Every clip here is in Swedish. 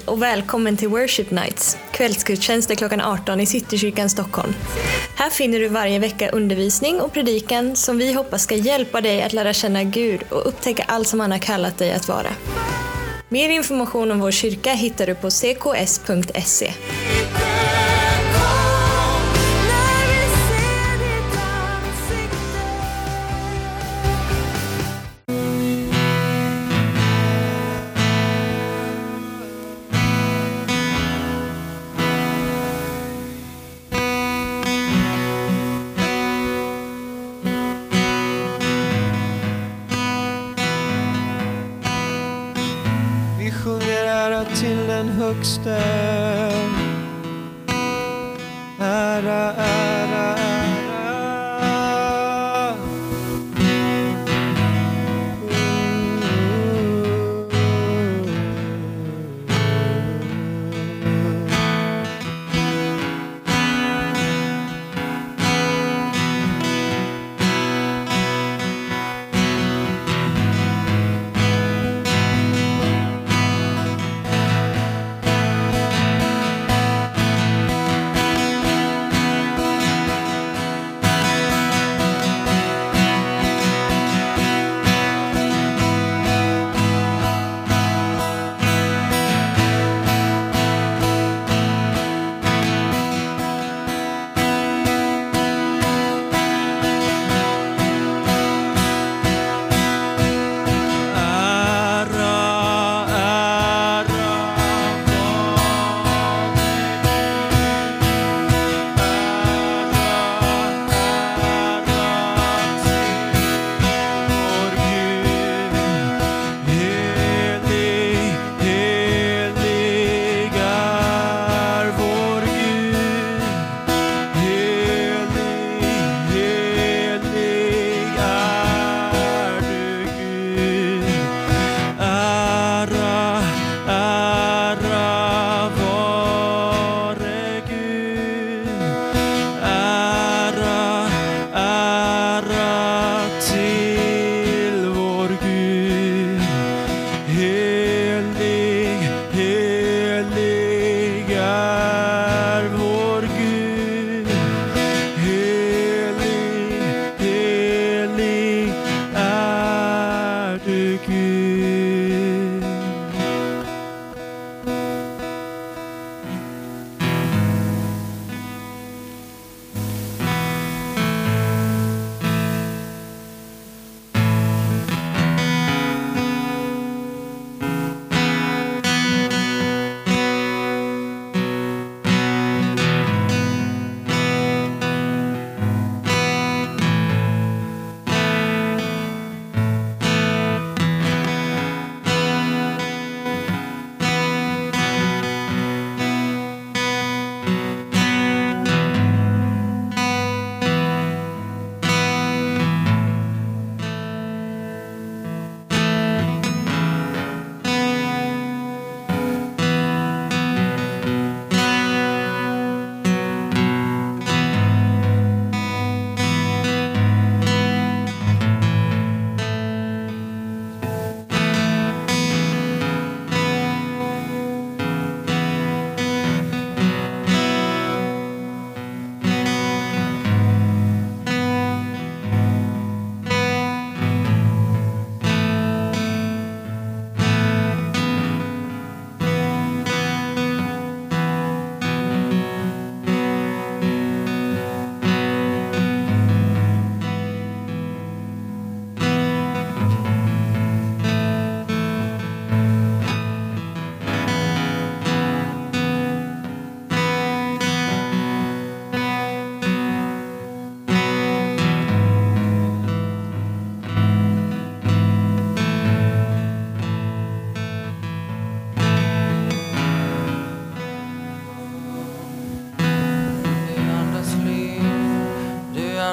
Hej och välkommen till Worship Nights, kvällsgudstjänster klockan 18 i Citykyrkan Stockholm. Här finner du varje vecka undervisning och predikan som vi hoppas ska hjälpa dig att lära känna Gud och upptäcka allt som han har kallat dig att vara. Mer information om vår kyrka hittar du på cks.se.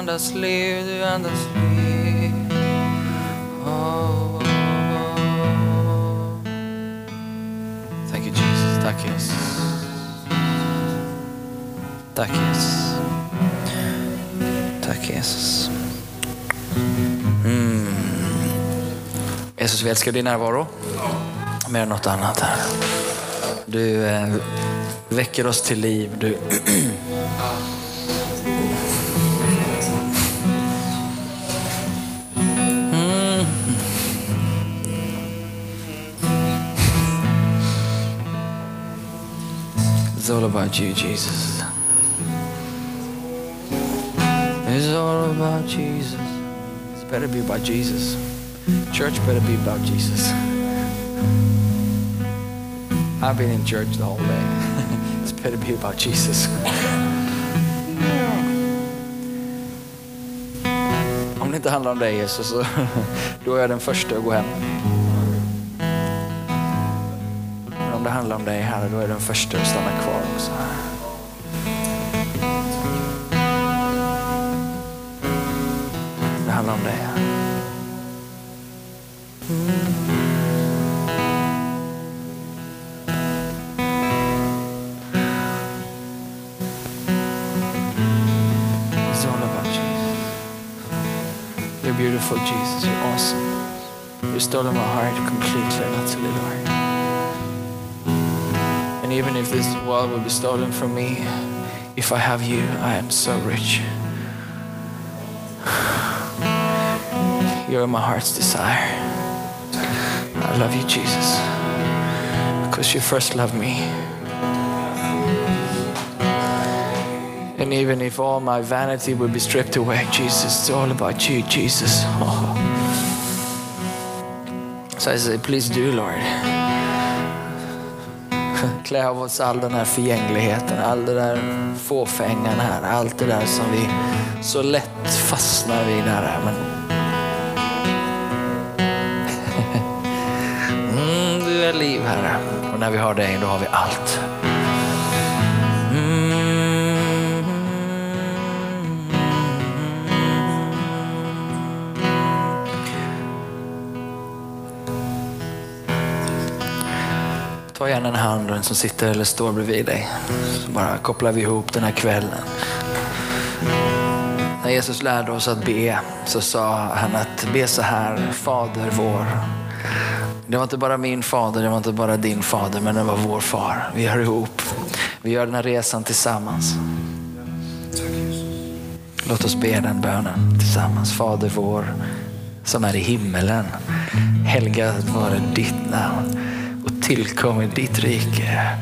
andas liv, du andas liv. Oh, oh, oh. Thank you Jesus, tack Jesus. Tack Jesus. Tack Jesus. Mm. Jesus, vi älskar din närvaro. Mer än något annat här. Du eh, väcker oss till liv. Du... about you, Jesus. It's all about Jesus. It's better be about Jesus. Church better be about Jesus. I've been in church the whole day. it's better be about Jesus. Om det inte handlar om dig Jesus, då är jag den första att gå hem. Handlar om dig Herre, då är jag den första att stanna kvar också. Det handlar om dig beautiful, Jesus. You're awesome. You're stolen my heart completely and utterly, Lord. Even if this world will be stolen from me, if I have you, I am so rich. You're my heart's desire. I love you, Jesus, because you first loved me. And even if all my vanity would be stripped away, Jesus, it's all about you, Jesus. Oh. So I say, please do, Lord. Klä av oss all den här förgängligheten, all den där fåfängan här, allt det där som vi så lätt fastnar vid där. Men... Mm, du är liv, Herre. Och när vi har dig, då har vi allt. Ta gärna en hand och som sitter eller står bredvid dig. Så bara kopplar vi ihop den här kvällen. När Jesus lärde oss att be så sa han att be så här, Fader vår. Det var inte bara min fader, det var inte bara din fader, men det var vår far. Vi hör ihop. Vi gör den här resan tillsammans. Låt oss be den bönen tillsammans. Fader vår som är i himmelen. Helgat vare ditt namn tillkommer ditt rike.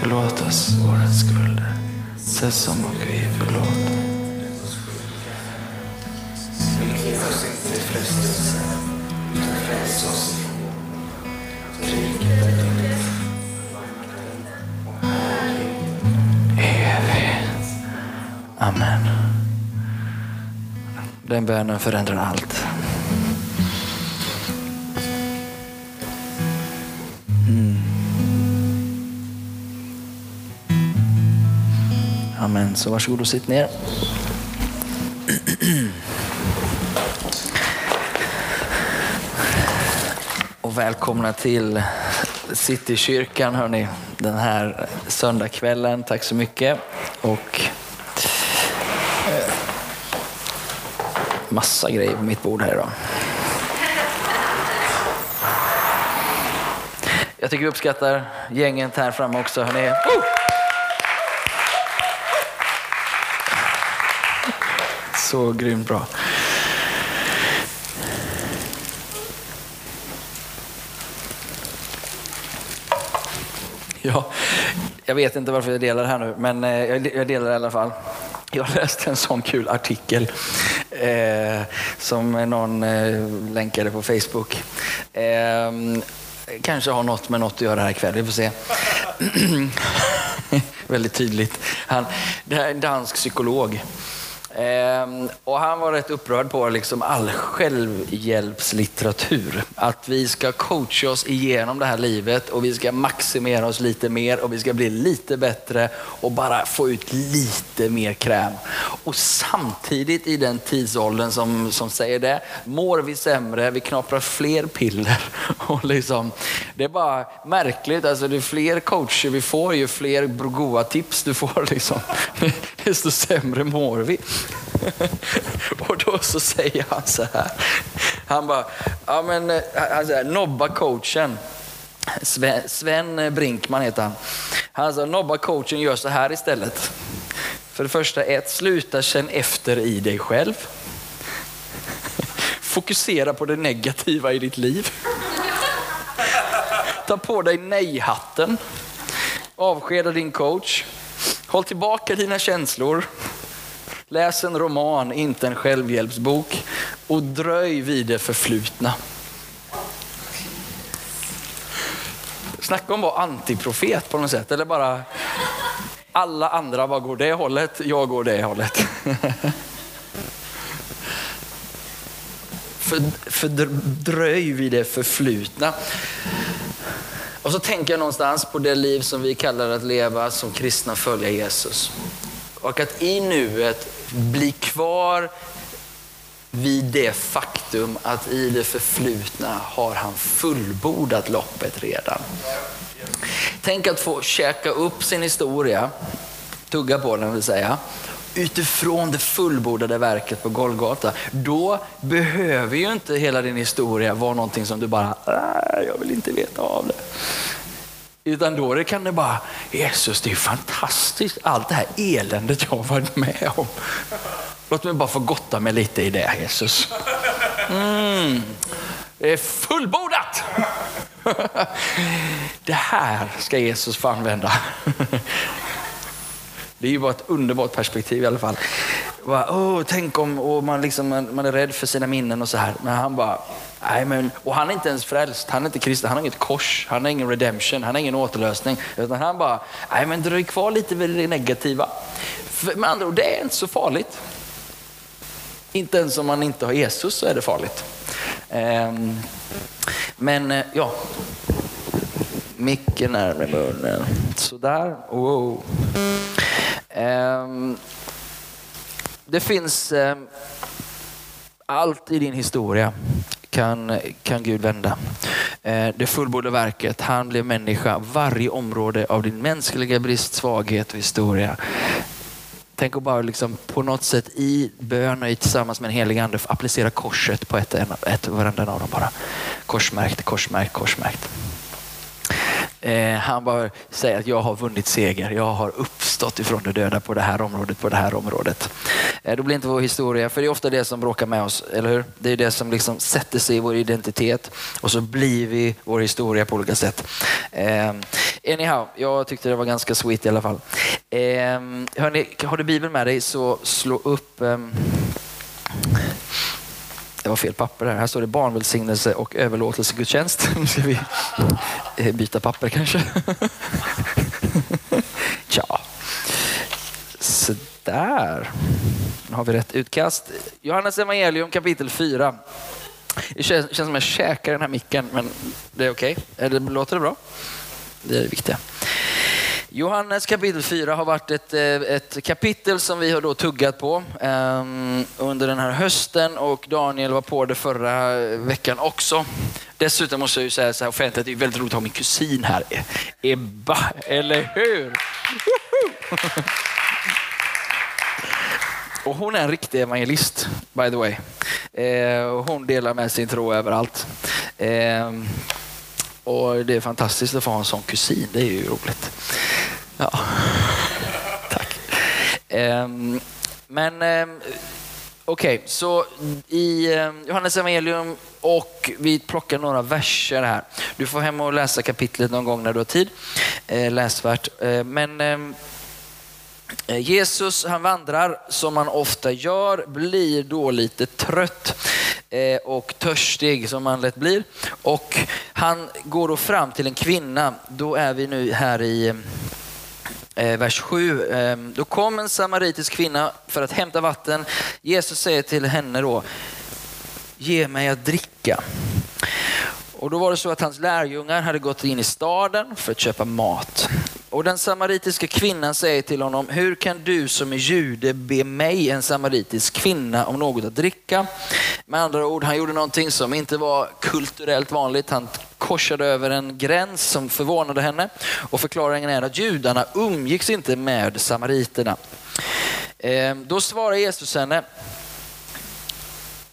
Förlåt oss våra skulder, så som och vi förlåter. Evigt. Amen. Den bönen förändrar allt. Mm. Amen. Så varsågod och sitt ner. Och välkomna till Citykyrkan hörni, den här söndagskvällen. Tack så mycket. Och massa grejer på mitt bord här idag. Jag tycker vi uppskattar gänget här framme också. Hörrni. Så grymt bra. Ja, jag vet inte varför jag delar det här nu, men eh, jag jag delar det i alla fall. Jag läste en sån kul artikel eh, som någon eh, länkade på Facebook. Eh, kanske har något med något att göra här ikväll, vi får se. Väldigt tydligt. Han, det här är en dansk psykolog. Ehm, och han var rätt upprörd på liksom all självhjälpslitteratur. Att vi ska coacha oss igenom det här livet och vi ska maximera oss lite mer och vi ska bli lite bättre och bara få ut lite mer kräm. Och samtidigt i den tidsåldern som, som säger det, mår vi sämre, vi knaprar fler piller. Och liksom, det är bara märkligt, alltså ju fler coacher vi får, ju fler goa tips du får, liksom, desto sämre mår vi. och då så säger han så här. Han bara, ja men, eh, han säger, nobba coachen. Sven, Sven Brinkman heter han. Han sa, nobba coachen gör så här istället. För det första, ett, sluta känn efter i dig själv. Fokusera på det negativa i ditt liv. Ta på dig nej-hatten. Avskeda din coach. Håll tillbaka dina känslor. Läs en roman, inte en självhjälpsbok. Och dröj vid det förflutna. Snacka om att vara antiprofet på något sätt. Eller bara alla andra bara går det hållet, jag går det hållet. För, fördröj vid det förflutna. Och så tänker jag någonstans på det liv som vi kallar att leva som kristna följa Jesus. Och att i nuet bli kvar vid det faktum att i det förflutna har han fullbordat loppet redan. Tänk att få käka upp sin historia, tugga på den vill säga, utifrån det fullbordade verket på Golgata. Då behöver ju inte hela din historia vara någonting som du bara, äh, jag vill inte veta av det. Utan då kan det bara, Jesus det är fantastiskt allt det här eländet jag har varit med om. Låt mig bara få gotta mig lite i det Jesus. Mm. Det är fullbordat! Det här ska Jesus få använda. Det är ju bara ett underbart perspektiv i alla fall. Bara, oh, tänk om och man, liksom, man är rädd för sina minnen och så här. Men han bara, nej men, och han är inte ens frälst, han är inte kristen, han har inget kors, han har ingen redemption, han har ingen återlösning. Utan han bara, nej men dröj kvar lite vid det negativa. För, med andra ord, det är inte så farligt. Inte ens om man inte har Jesus så är det farligt. Um, men eh, ja, mycket närmare munnen. Sådär. Wow. Ehm, det finns ehm, allt i din historia kan, kan Gud vända. Eh, det fullbordade verket, han blev människa. Varje område av din mänskliga brist, svaghet och historia Tänk att bara liksom på något sätt i bön och tillsammans med en helig ande applicera korset på ett, ett varenda av dem bara. Korsmärkt, korsmärkt, korsmärkt. Eh, han bara säger att jag har vunnit seger. Jag har uppstått ifrån de döda på det här området, på det här området. Eh, då blir inte vår historia, för det är ofta det som bråkar med oss, eller hur? Det är det som liksom sätter sig i vår identitet och så blir vi vår historia på olika sätt. Eh, anyhow, jag tyckte det var ganska sweet i alla fall. Eh, hörni, har du Bibeln med dig så slå upp eh, det var fel papper här. Här står det barnvälsignelse och överlåtelsegudstjänst. Nu ska vi eh, byta papper kanske. Tja. Sådär. Nu har vi rätt utkast. Johannes evangelium kapitel 4. Det känns, känns som jag käkar den här micken, men det är okej. Okay. Låter det bra? Det är det viktiga. Johannes kapitel 4 har varit ett, eh, ett kapitel som vi har då tuggat på um, under den här hösten och Daniel var på det förra veckan också. Dessutom måste jag ju säga så här offentligt, det är väldigt roligt att ha min kusin här, e- Ebba, eller hur? Och hon är en riktig evangelist, by the way. Eh, hon delar med sin tro överallt. Eh, och det är fantastiskt att få ha en sån kusin, det är ju roligt. Ja, tack. Um, men um, okej, okay, så i um, Johannes evangelium och vi plockar några verser här. Du får hem och läsa kapitlet någon gång när du har tid. Uh, läsvärt. Uh, men Eh, Jesus han vandrar som han ofta gör, blir då lite trött eh, och törstig som han lätt blir. Och han går då fram till en kvinna, då är vi nu här i Eh, vers 7. Ehm, då kom en samaritisk kvinna för att hämta vatten. Jesus säger till henne då, ge mig att dricka. Och då var det så att hans lärjungar hade gått in i staden för att köpa mat. Och den samaritiska kvinnan säger till honom, hur kan du som är jude be mig, en samaritisk kvinna, om något att dricka? Med andra ord, han gjorde någonting som inte var kulturellt vanligt. Han korsade över en gräns som förvånade henne. Och förklaringen är att judarna umgicks inte med samariterna. Ehm, då svarar Jesus henne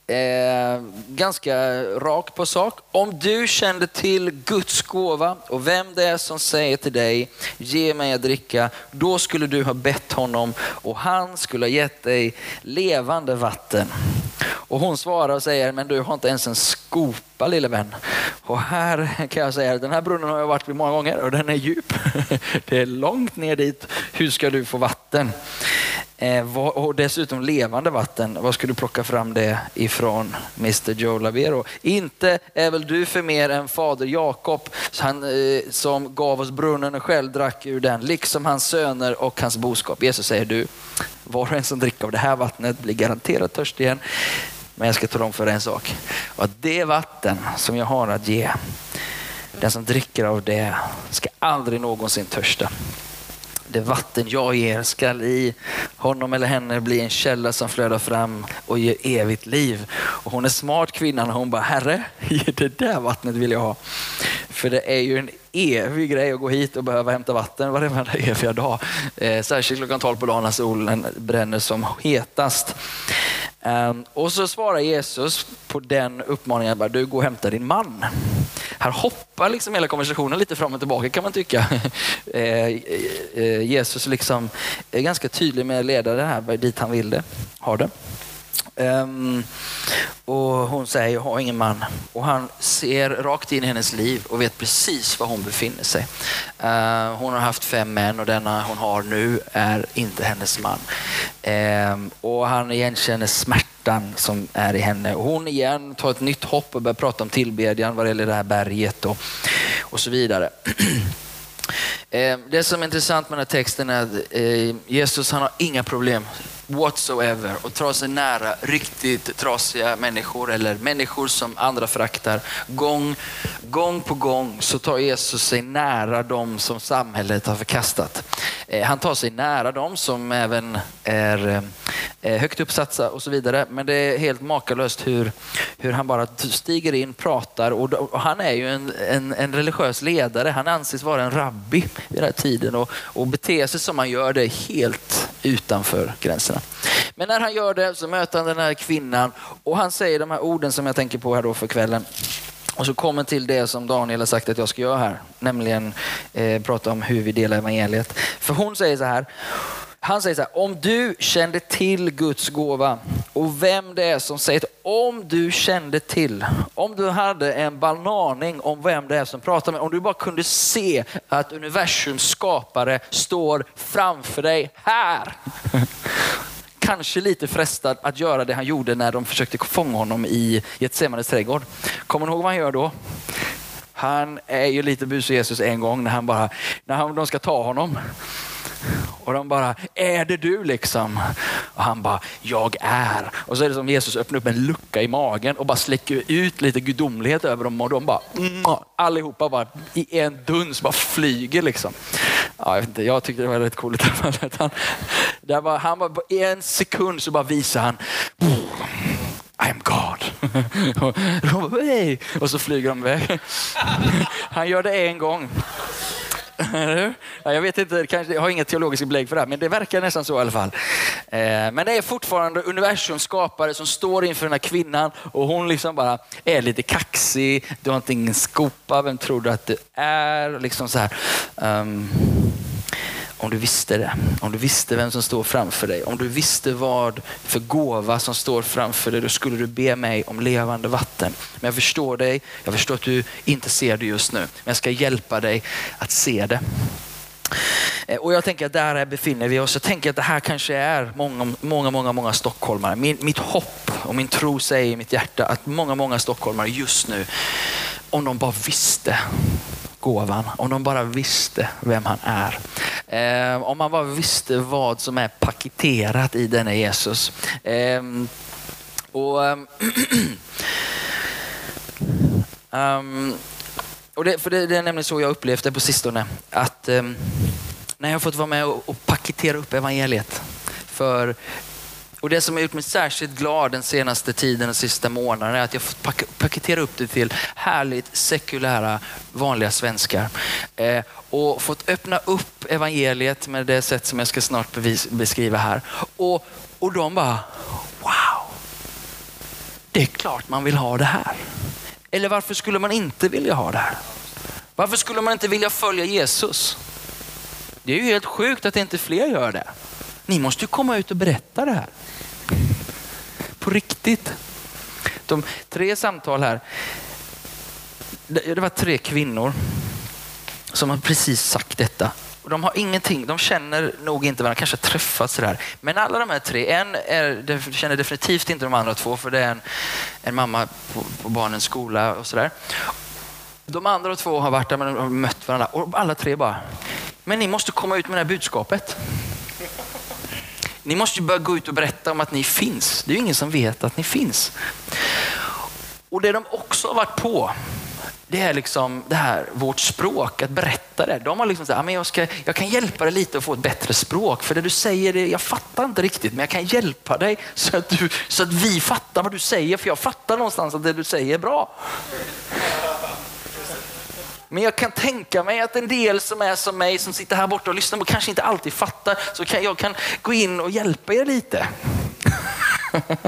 Eh, ganska rak på sak. Om du kände till Guds gåva och vem det är som säger till dig, ge mig att dricka, då skulle du ha bett honom och han skulle ha gett dig levande vatten. Och hon svarar och säger, men du har inte ens en skopa lille vän. Och här kan jag säga, den här brunnen har jag varit vid många gånger och den är djup. Det är långt ner dit. Hur ska du få vatten? Eh, och dessutom levande vatten. Var ska du plocka fram det ifrån Mr Joe Lavero? Inte är väl du för mer än fader Jakob eh, som gav oss brunnen och själv drack ur den, liksom hans söner och hans boskap. Jesus säger du, var och en som dricker av det här vattnet blir garanterat törstig igen. Men jag ska tala om för en sak. Och att det vatten som jag har att ge, den som dricker av det ska aldrig någonsin törsta det vatten jag ger skall i honom eller henne bli en källa som flödar fram och ger evigt liv. Och hon är smart kvinnan och hon bara, Herre, det där vattnet vill jag ha. För det är ju en evig grej att gå hit och behöva hämta vatten varenda eviga dag. Eh, särskilt klockan 12 på dagen när solen bränner som hetast. Ehm, och så svarar Jesus på den uppmaningen, bara, du går och hämta din man. Här hoppar liksom hela konversationen lite fram och tillbaka kan man tycka. Eh, eh, eh, Jesus liksom är ganska tydlig med att leda det här dit han vill det, ha det. Um, och hon säger, jag har ingen man. Och han ser rakt in i hennes liv och vet precis var hon befinner sig. Uh, hon har haft fem män och denna hon har nu är inte hennes man. Um, och han igenkänner smärtan som är i henne. Och hon igen tar ett nytt hopp och börjar prata om tillbedjan vad det gäller det här berget och, och så vidare. Det som är intressant med den här texten är att eh, Jesus han har inga problem whatsoever och dra sig nära riktigt trasiga människor eller människor som andra föraktar. Gång, gång på gång så tar Jesus sig nära dem som samhället har förkastat. Eh, han tar sig nära dem som även är eh, Eh, högt uppsatta och så vidare. Men det är helt makalöst hur, hur han bara stiger in, pratar och, och han är ju en, en, en, religiös ledare. Han anses vara en rabbi vid den här tiden och, och beter sig som han gör det helt utanför gränserna. Men när han gör det så möter han den här kvinnan och han säger de här orden som jag tänker på här då för kvällen. Och så kommer till det som Daniel har sagt att jag ska göra här, nämligen eh, prata om hur vi delar evangeliet. För hon säger så här, han säger så här, om du kände till Guds gåva och vem det är som säger om du kände till, om du hade en bananing om vem det är som pratar med, om du bara kunde se att universums skapare står framför dig här. Kanske lite frestad att göra det han gjorde när de försökte fånga honom i Getsemanes trädgård. Kommer ni ihåg vad han gör då? Han är ju lite busig Jesus en gång när han bara, när han, de ska ta honom. Och de bara, är det du liksom? Och han bara, jag är. Och så är det som Jesus öppnar upp en lucka i magen och bara släcker ut lite gudomlighet över dem och de bara, mm, allihopa bara i en duns bara flyger liksom. Ja, jag, vet inte, jag tyckte det var rätt coolt. Han, där var, han bara, I en sekund så bara visar han, I am God. och, och så flyger de iväg. Han gör det en gång jag vet inte, kanske, jag har inga teologiska belägg för det här, men det verkar nästan så i alla fall. Eh, men det är fortfarande universums skapare som står inför den här kvinnan och hon liksom bara är lite kaxig. Du har inte ingen skopa, vem tror du att du är? Liksom så här. Um, om du visste det, om du visste vem som står framför dig, om du visste vad för gåva som står framför dig, då skulle du be mig om levande vatten. Men jag förstår dig, jag förstår att du inte ser det just nu, men jag ska hjälpa dig att se det. Eh, och jag tänker att där befinner vi oss. Jag tänker att det här kanske är många, många, många, många stockholmare. Min, mitt hopp och min tro säger i mitt hjärta att många, många stockholmare just nu, om de bara visste gåvan, om de bara visste vem han är. Eh, om man bara visste vad som är paketerat i denna Jesus. Eh, och, um, och det, för det, det, är nämligen så jag upplevt det på sistone. Att um, när jag fått vara med och, och paketera upp evangeliet för och det som har gjort mig särskilt glad den senaste tiden, den sista månaden är att jag fått pak paketera upp det till härligt sekulära, vanliga svenskar. Eh, och fått öppna upp evangeliet med det sätt som jag ska snart bevis, beskriva här. Och, och de bara, wow! Det är klart man vill ha det här. Eller varför skulle man inte vilja ha det här? Varför skulle man inte vilja följa Jesus? Det är ju helt sjukt att inte fler gör det. Ni måste ju komma ut och berätta det här. På riktigt. De tre samtal här. Det var tre kvinnor som har precis sagt detta. De har ingenting, de känner nog inte varandra, kanske träffats sådär. Men alla de här tre, en är, känner definitivt inte de andra två för det är en, en mamma på, på barnens skola och sådär. De andra två har varit där men har mött varandra och alla tre bara, men ni måste komma ut med det här budskapet. Ni måste ju börja gå ut och berätta om att ni finns. Det är ju ingen som vet att ni finns. Och det de också har varit på, det är liksom det här, vårt språk, att berätta det. De har liksom sagt, men jag, ska, jag kan hjälpa dig lite att få ett bättre språk. För det du säger, jag fattar inte riktigt, men jag kan hjälpa dig så att, du, så att vi fattar vad du säger. För jag fattar någonstans att det du säger är bra. Men jag kan tänka mig att en del som är som mig, som sitter här borta och lyssnar och kanske inte alltid fattar, så kan jag kan gå in och hjälpa er lite.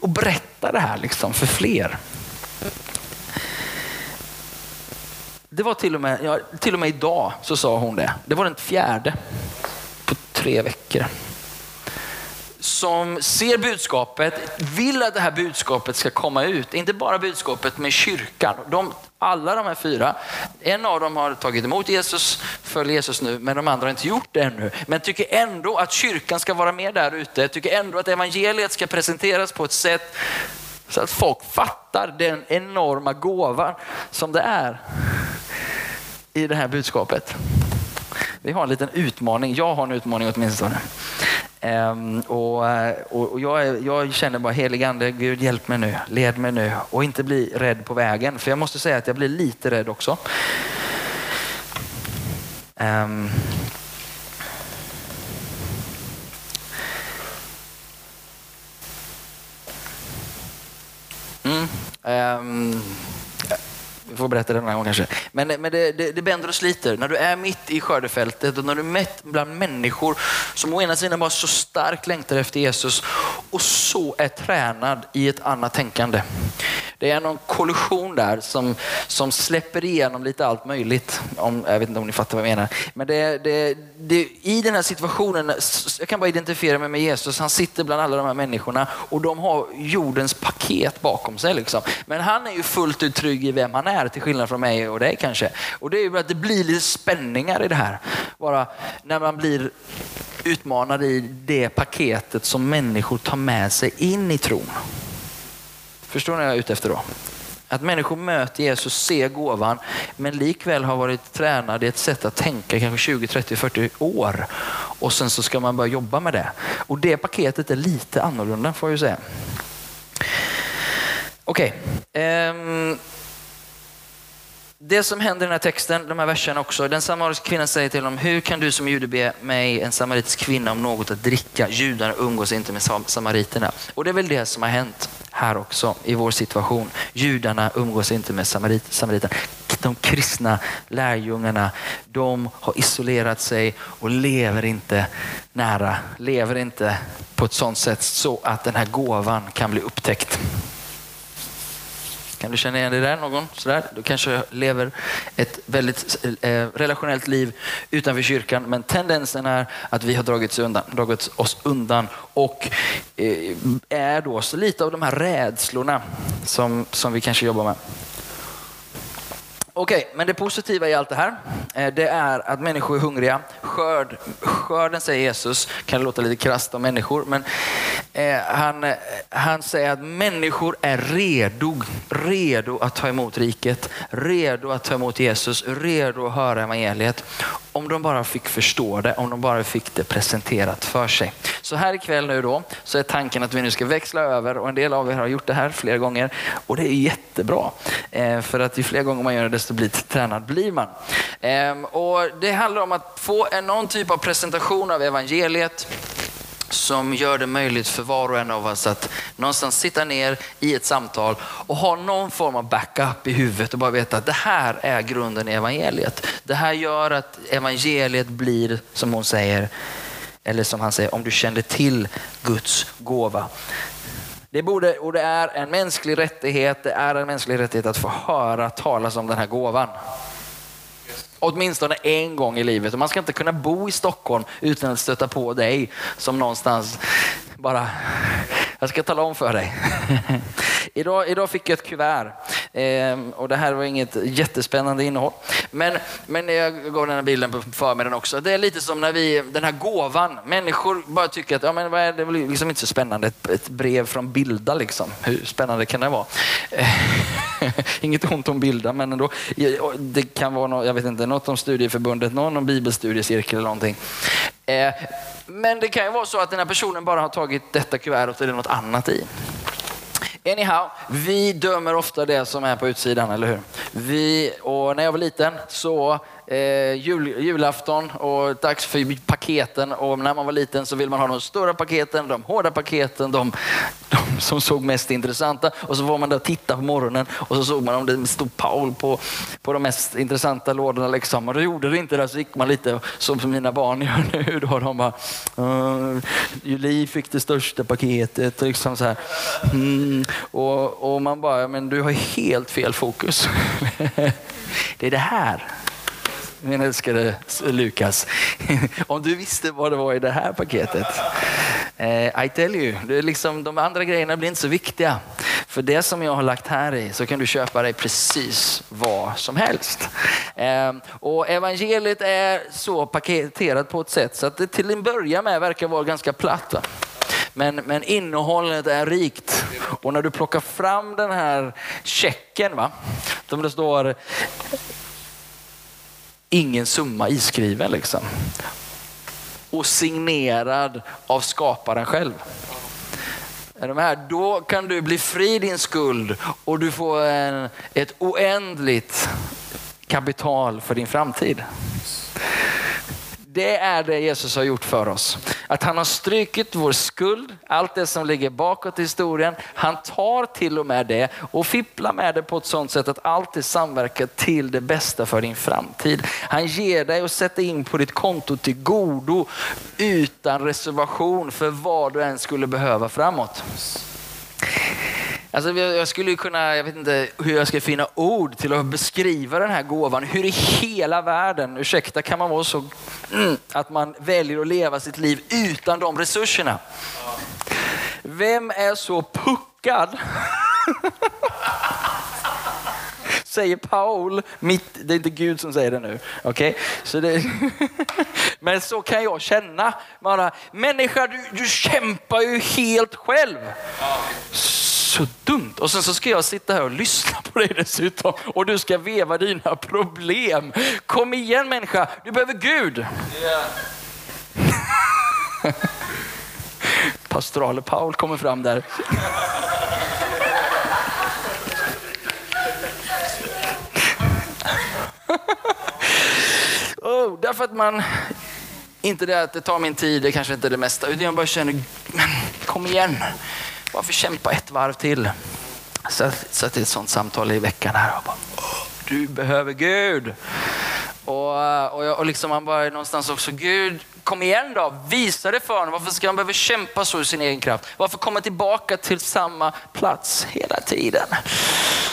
och berätta det här liksom för fler. Det var till och med, ja, till och med idag så sa hon det. Det var den fjärde på tre veckor. Som ser budskapet, vill att det här budskapet ska komma ut. Inte bara budskapet med kyrkan. De, alla de här fyra, en av dem har tagit emot Jesus, följer Jesus nu, men de andra har inte gjort det ännu. Men tycker ändå att kyrkan ska vara med där ute, tycker ändå att evangeliet ska presenteras på ett sätt så att folk fattar den enorma gåvan som det är i det här budskapet. Vi har en liten utmaning, jag har en utmaning åtminstone. Um, och, och, och jag, jag, känner bara helig ande, Gud hjälp mig nu, led mig nu och inte bli rädd på vägen. För jag måste säga att jag blir lite rädd också. Um, mm, um, vi får berätta det någon gång kanske. Men, men det, det, det bänder och sliter. När du är mitt i skördefältet och när du är mätt bland människor som å ena sidan bara så starkt längtar efter Jesus och så är tränad i ett annat tänkande. Det är någon kollision där som, som släpper igenom lite allt möjligt. Om, jag vet inte om ni fattar vad jag menar. Men det, det, det, i den här situationen, jag kan bara identifiera mig med Jesus. Han sitter bland alla de här människorna och de har jordens paket bakom sig. Liksom. Men han är ju fullt ut trygg i vem han är, till skillnad från mig och dig kanske. Och det är ju att det blir lite spänningar i det här. Bara när man blir utmanad i det paketet som människor tar med sig in i tron. Förstår ni vad jag är ute efter då? Att människor möter Jesus, ser gåvan, men likväl har varit tränade i ett sätt att tänka kanske 20, 30, 40 år. Och sen så ska man börja jobba med det. Och det paketet är lite annorlunda får jag ju säga. Okej. Okay. Um, det som händer i den här texten, de här verserna också. Den samariska kvinnan säger till honom, hur kan du som jude be mig, en samaritisk kvinna, om något att dricka? Judarna umgås inte med samariterna. Och det är väl det som har hänt här också i vår situation. Judarna umgås inte med samarit, samariterna. De kristna lärjungarna, de har isolerat sig och lever inte nära, lever inte på ett sådant sätt så att den här gåvan kan bli upptäckt. Kan du känna igen dig där någon? Sådär? Du kanske lever ett väldigt eh, relationellt liv utanför kyrkan men tendensen är att vi har dragit, undan, dragits oss undan och eh, är då så lite av de här rädslorna som, som vi kanske jobbar med. Okej, okay, men det positiva i allt det här, eh, det är att människor är hungriga. Skörd, skörden säger Jesus, kan låta lite krasst om människor, men eh, han, eh, han säger att människor är redo, redo att ta emot riket, redo att ta emot Jesus, redo att höra evangeliet. Om de bara fick förstå det, om de bara fick det presenterat för sig. Så här ikväll nu då, så är tanken att vi nu ska växla över och en del av er har gjort det här flera gånger och det är jättebra. Eh, för att ju fler gånger man gör det, desto blir tränad blir man. Ehm, och det handlar om att få någon typ av presentation av evangeliet som gör det möjligt för var och en av oss att någonstans sitta ner i ett samtal och ha någon form av backup i huvudet och bara veta att det här är grunden i evangeliet. Det här gör att evangeliet blir, som hon säger, eller som han säger, om du kände till Guds gåva. Det borde, och det är en mänsklig rättighet, det är en mänsklig rättighet att få höra talas om den här gåvan. Åtminstone en gång i livet. Och man ska inte kunna bo i Stockholm utan att stöta på dig som någonstans bara, jag ska tala om för dig. idag, idag fick jag ett kuvert eh, och det här var inget jättespännande innehåll. Men, men jag gav den här bilden på förmiddagen också. Det är lite som när vi, den här gåvan, människor bara tycker att ja, men vad är det är liksom inte så spännande, ett, ett brev från Bilda liksom. Hur spännande kan det vara? Inget ont om Bilda, men ändå. Det kan vara något, jag vet inte, något om studieförbundet, någon om bibelstudiecirkel eller någonting. Eh, men det kan ju vara så att den här personen bara har tagit detta kuvertet och det är något annat i. Anyhow, vi dömer ofta det som är på utsidan, eller hur? Vi, och när jag var liten så eh, jul, julafton och dags för paketen. Och när man var liten så ville man ha de stora paketen, de hårda paketen, de, de som såg mest intressanta. Och så var man där och tittade på morgonen och så såg man om det stod Paul på, på de mest intressanta lådorna. Liksom. Och då gjorde det inte det så gick man lite som mina barn gör nu. Då. De bara, eh, uh, Julie fick det största paketet. Liksom så här. Mm. Och, och man bara, men du har helt fel fokus. det är det här min älskade Lukas. Om du visste vad det var i det här paketet. Eh, I tell you, det är liksom, de andra grejerna blir inte så viktiga. För det som jag har lagt här i så kan du köpa dig precis vad som helst. Eh, och evangeliet är så paketerat på ett sätt så att det till en början med verkar vara ganska platt. Men, men innehållet är rikt. Och när du plockar fram den här checken, va? som det står ingen summa iskriven liksom. Och signerad av skaparen själv. Är de här? Då kan du bli fri din skuld och du får en, ett oändligt kapital för din framtid. Det är det Jesus har gjort för oss. Att han har strykit vår skuld, allt det som ligger bakåt i historien. Han tar till och med det och fipplar med det på ett sådant sätt att allt det samverkar till det bästa för din framtid. Han ger dig och sätter in på ditt konto till godo utan reservation för vad du än skulle behöva framåt. Alltså jag skulle kunna, jag vet inte hur jag ska finna ord till att beskriva den här gåvan. Hur i hela världen, ursäkta, kan man vara så mm, att man väljer att leva sitt liv utan de resurserna? Vem är så puckad? säger Paul, mitt, det är inte Gud som säger det nu. Okay? Så det, men så kan jag känna. Bara, människa, du, du kämpar ju helt själv så dumt. Och sen så ska jag sitta här och lyssna på dig dessutom och du ska veva dina problem. Kom igen människa, du behöver Gud. Yeah. Pastorale Paul kommer fram där. oh, därför att man, inte det att det tar min tid, det kanske inte är det mesta, utan jag bara känner, men kom igen. Varför kämpa ett varv till? Så, så till ett sånt samtal i veckan här och bara, du behöver Gud. Och, och, jag, och liksom man bara någonstans också, Gud kom igen då, visa det för honom. Varför ska han behöva kämpa så i sin egen kraft? Varför komma tillbaka till samma plats hela tiden?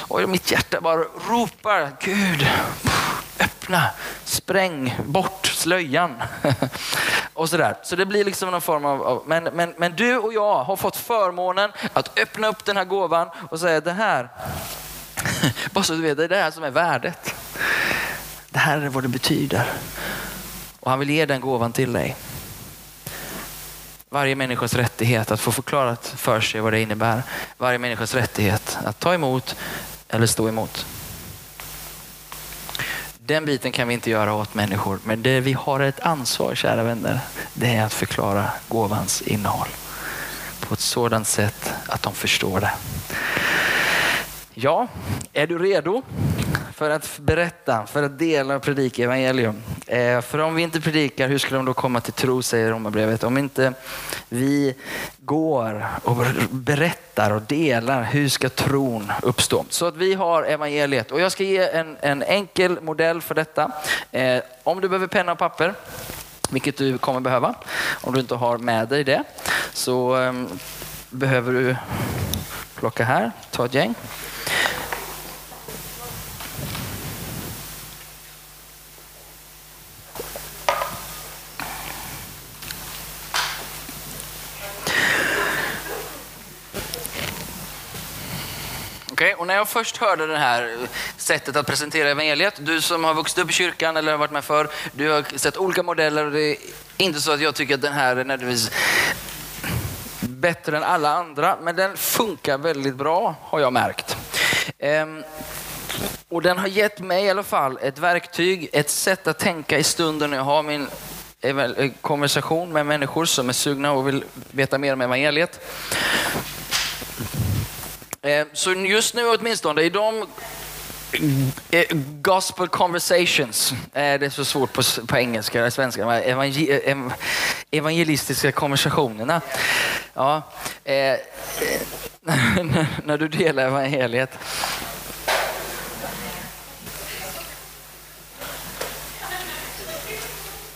Och mitt hjärta bara ropar, Gud, öppna, spräng bort slöjan. och sådär. Så det blir liksom någon form av, av, men, men, men du och jag har fått förmånen att öppna upp den här gåvan och säga det här, bara så du vet, det är det här som är värdet. Det här är vad det betyder. Och han vill ge den gåvan till dig. Varje människas rättighet att få förklarat för sig vad det innebär. Varje människas rättighet att ta emot eller stå emot. Den biten kan vi inte göra åt människor, men det vi har ett ansvar, kära vänner, det är att förklara gåvans innehåll på ett sådant sätt att de förstår det. Ja, är du redo för att berätta, för att dela och predika evangelium? Eh, för om vi inte predikar, hur ska de då komma till tro, säger Romarbrevet. Om inte vi går och berättar och delar, hur ska tron uppstå? Så att vi har evangeliet. Och jag ska ge en, en enkel modell för detta. Eh, om du behöver penna och papper, vilket du kommer behöva om du inte har med dig det, så ehm, behöver du plocka här, ta ett gäng. Okay, och när jag först hörde det här sättet att presentera evangeliet, du som har vuxit upp i kyrkan eller har varit med förr, du har sett olika modeller och det är inte så att jag tycker att den här är nödvändigtvis bättre än alla andra, men den funkar väldigt bra har jag märkt. Ehm, och den har gett mig i alla fall ett verktyg, ett sätt att tänka i stunden när jag har min konversation med människor som är sugna och vill veta mer om evangeliet. Eh, så just nu åtminstone i de eh, Gospel conversations, eh, det är så svårt på, på engelska eller svenska, evangelistiska konversationerna. Ja, eh, när du delar evangeliet.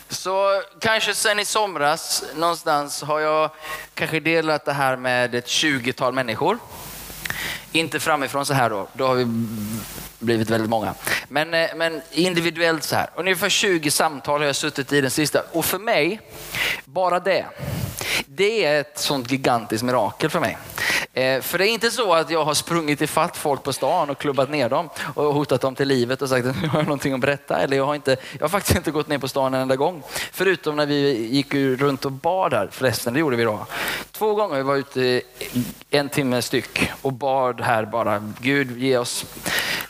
Så kanske sen i somras någonstans har jag kanske delat det här med ett 20-tal människor. Inte framifrån så här då, då har vi blivit väldigt många. Men, eh, men individuellt så här. Ungefär 20 samtal har jag suttit i den sista. Och för mig, bara det, det är ett sånt gigantiskt mirakel för mig. Eh, för det är inte så att jag har sprungit ifatt folk på stan och klubbat ner dem och hotat dem till livet och sagt att jag har någonting att berätta. Eller jag har, inte, jag har faktiskt inte gått ner på stan en enda gång. Förutom när vi gick runt och bad här. Förresten, det gjorde vi då. Två gånger vi var ute en timme styck och bad här bara. Gud, ge oss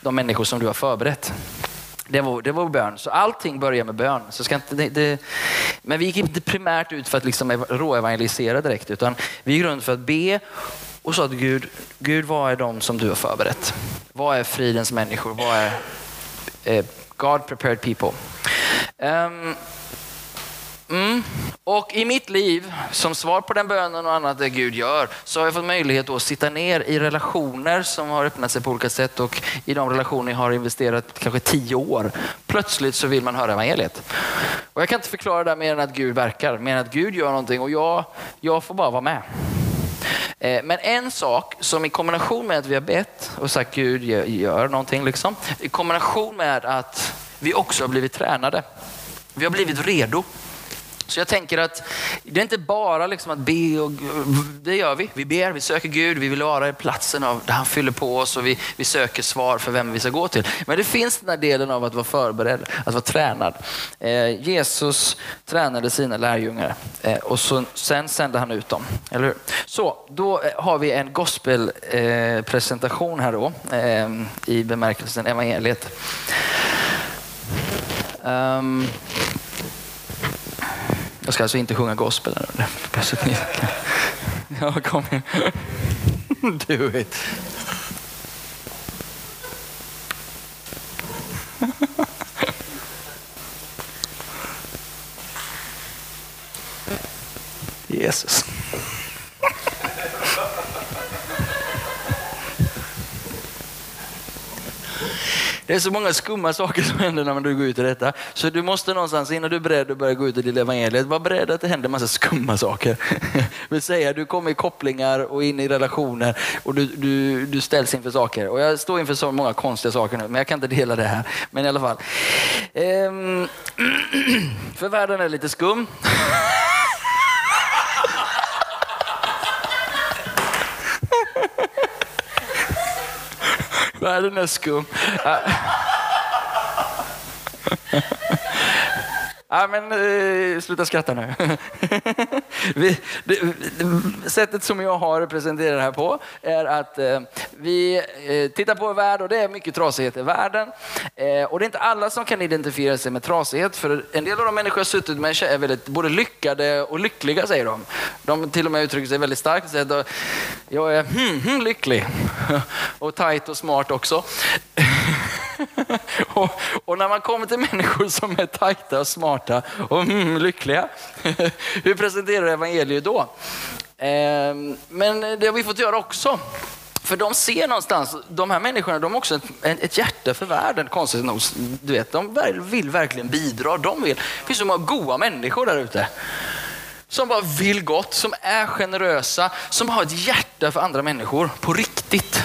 de människor som du har förberett. Det var, det var bön. Så allting börjar med bön. Så ska inte, det, det, men vi gick inte primärt ut för att liksom råevangelisera direkt, utan vi gick runt för att be och sa till Gud, Gud vad är de som du har förberett? Vad är fridens människor? Vad är eh, God prepared people? Um, mm. Och i mitt liv, som svar på den bönen och annat det Gud gör, så har jag fått möjlighet att sitta ner i relationer som har öppnat sig på olika sätt och i de relationer jag har investerat kanske tio år. Plötsligt så vill man höra evangeliet. Och jag kan inte förklara det mer än att Gud verkar, mer än att Gud gör någonting och jag, jag får bara vara med. Eh, men en sak som i kombination med att vi har bett och sagt Gud gör någonting, liksom, i kombination med att vi också har blivit tränade. Vi har blivit redo. Så jag tänker att det är inte bara liksom att be, och, det gör vi. Vi ber, vi söker Gud, vi vill vara i platsen av, där han fyller på oss och vi, vi söker svar för vem vi ska gå till. Men det finns den här delen av att vara förberedd, att vara tränad. Eh, Jesus tränade sina lärjungar eh, och så, sen sände han ut dem. Eller hur? Så, då eh, har vi en gospelpresentation eh, här då, eh, i bemärkelsen evangeliet. Um, jag ska alltså inte sjunga gospel. Ja, kom igen. Do it. Jesus. Det är så många skumma saker som händer när du går ut i detta. Så du måste någonstans, innan du är beredd att börja gå ut i dela evangeliet, vara beredd att det händer massa skumma saker. vill säga, du kommer i kopplingar och in i relationer och du, du, du ställs inför saker. Och jag står inför så många konstiga saker nu, men jag kan inte dela det här. Men i alla fall. Ehm, för världen är lite skum. Världen är skum. Ja, men eh, sluta skratta nu. vi, det, sättet som jag har presenterat det här på är att eh, vi eh, tittar på världen och det är mycket trasighet i världen. Eh, och det är inte alla som kan identifiera sig med trasighet för en del av de människor jag suttit med är väldigt både lyckade och lyckliga säger de. De till och med uttrycker sig väldigt starkt och säger att jag är hmm, hmm, lycklig. och tajt och smart också. och, och, när man kommer till människor som är tajta och smarta och mm, lyckliga, hur presenterar du evangeliet då? Eh, men det har vi fått göra också. För de ser någonstans, de här människorna, de har också ett, ett hjärta för världen, konstigt nog. Du vet, de vill verkligen bidra. De vill. Det finns så många goa människor där ute som bara vill gott, som är generösa, som har ett hjärta för andra människor på riktigt.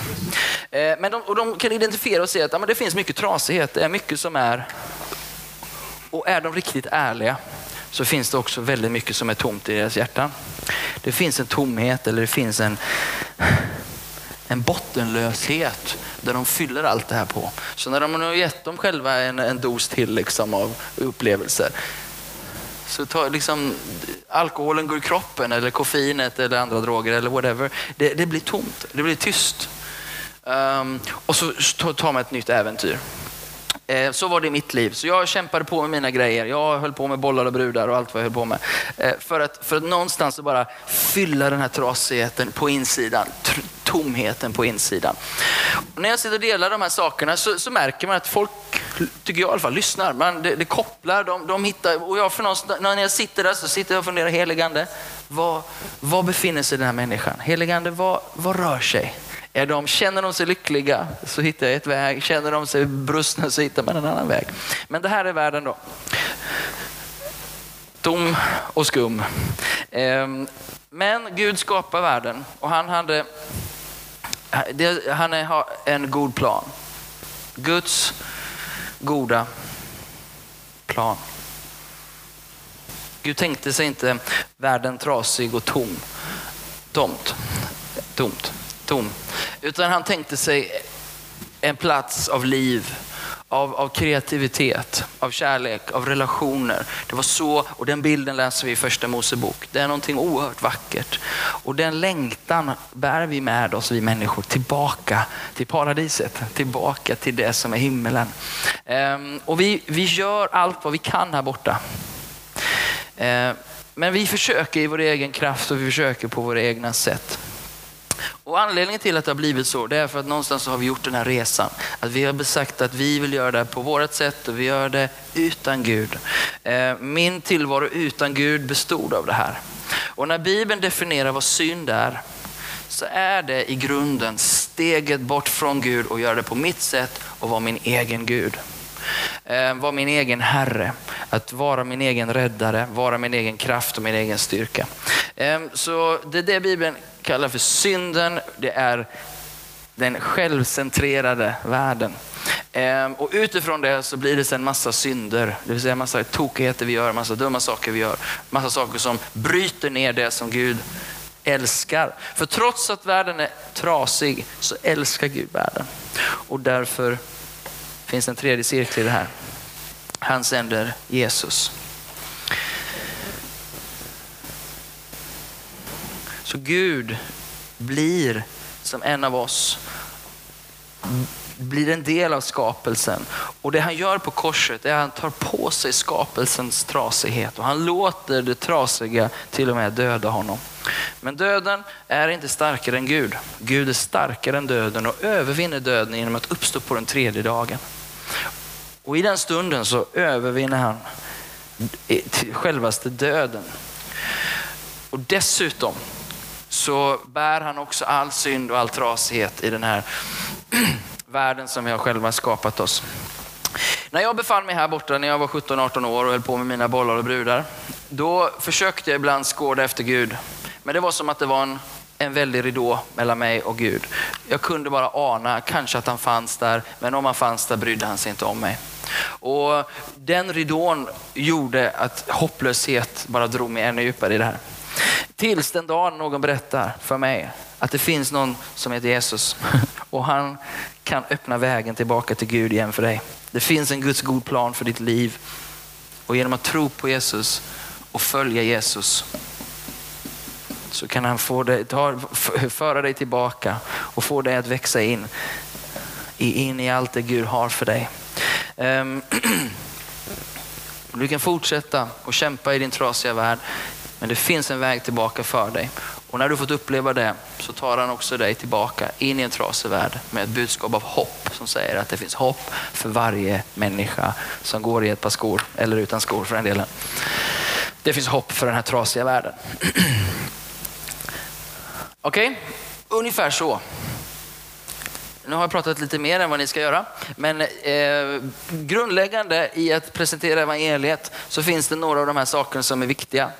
Eh, men de, och de kan identifiera och se att ja, men det finns mycket trasighet, det är mycket som är... Och är de riktigt ärliga så finns det också väldigt mycket som är tomt i deras hjärtan. Det finns en tomhet eller det finns en, en bottenlöshet där de fyller allt det här på. Så när de har gett dem själva en, en dos till liksom av upplevelser så tar liksom, alkoholen går i kroppen eller koffeinet eller andra droger eller whatever. Det, det blir tomt, det blir tyst. Um, och så tar man ett nytt äventyr. Eh, så var det i mitt liv. Så jag kämpade på med mina grejer. Jag höll på med bollar och brudar och allt vad jag höll på med. Eh, för, att, för att någonstans bara fylla den här trasigheten på insidan. Tomheten på insidan. Och när jag sitter och delar de här sakerna så, så, märker man att folk, tycker jag i alla fall, lyssnar. Man, det, det kopplar, de, de hittar. Och jag för när jag sitter där så sitter jag och funderar, heligande, var, var befinner sig den här människan? Heligande, vad, vad rör sig? Är de, känner de sig lyckliga så hittar jag ett väg. Känner de sig brustna så hittar man en annan väg. Men det här är världen då. Tom och skum. Ehm, men Gud skapar världen och han hade han har en god plan. Guds goda plan. Gud tänkte sig inte världen trasig och tom. Tomt. Tomt tom. Utan han tänkte sig en plats av liv, av, av, kreativitet, av kärlek, av relationer. Det var så, och den bilden läser vi i första Mosebok. Det är någonting oerhört vackert. Och den längtan bär vi med oss, vi människor, tillbaka till paradiset, tillbaka till det som är himmelen. Ehm, och vi, vi gör allt vad vi kan här borta. Ehm, men vi försöker i vår egen kraft och vi försöker på våra egna sätt. Och anledningen till att det har blivit så, det är för att någonstans så har vi gjort den här resan. Att vi har sagt att vi vill göra det på vårt sätt och vi gör det utan Gud. Eh, min tillvaro utan Gud bestod av det här. Och när Bibeln definierar vad synd är, så är det i grunden steget bort från Gud och göra det på mitt sätt och vara min egen Gud. Eh, vara min egen herre, att vara min egen räddare, vara min egen kraft och min egen styrka. Ehm, så det är det Bibeln kallar för synden. Det är den självcentrerade världen. Ehm, och utifrån det så blir det sen massa synder, det vill säga massa tokigheter vi gör, massa dumma saker vi gör, massa saker som bryter ner det som Gud älskar. För trots att världen är trasig så älskar Gud världen. Och därför finns en tredje cirkel i det här. Han sänder Jesus. Så Gud blir som en av oss, blir en del av skapelsen. Och det han gör på korset är att han tar på sig skapelsens trasighet och han låter det trasiga till och med döda honom. Men döden är inte starkare än Gud. Gud är starkare än döden och övervinner döden genom att uppstå på den tredje dagen. Och i den stunden så övervinner han självaste döden. Och dessutom så bär han också all synd och all trasighet i den här världen som vi har själva skapat oss. När jag befann mig här borta när jag var 17-18 år och höll på med mina bollar och brudar, då försökte jag ibland skåda efter Gud. Men det var som att det var en, en väldig ridå mellan mig och Gud. Jag kunde bara ana, kanske att han fanns där, men om han fanns där brydde han sig inte om mig. Och den ridån gjorde att hopplöshet bara drog mig ännu djupare i det här. Tills den dagen någon berättar för mig att det finns någon som heter Jesus och han kan öppna vägen tillbaka till Gud igen för dig. Det finns en Guds god plan för ditt liv och genom att tro på Jesus och följa Jesus så kan han få dig, ta, föra dig tillbaka och få dig att växa in, in i allt det Gud har för dig. Ehm, du kan fortsätta och kämpa i din trasiga värld men det finns en väg tillbaka för dig. Och när du fått uppleva det så tar han också dig tillbaka in i en trasig värld med ett budskap av hopp som säger att det finns hopp för varje människa som går i ett par skor, eller utan skor för den delen. Det finns hopp för den här trasiga världen. Okej, okay? ungefär så. Nu har jag pratat lite mer än vad ni ska göra. Men eh, grundläggande i att presentera evangeliet så finns det några av de här sakerna som är viktiga.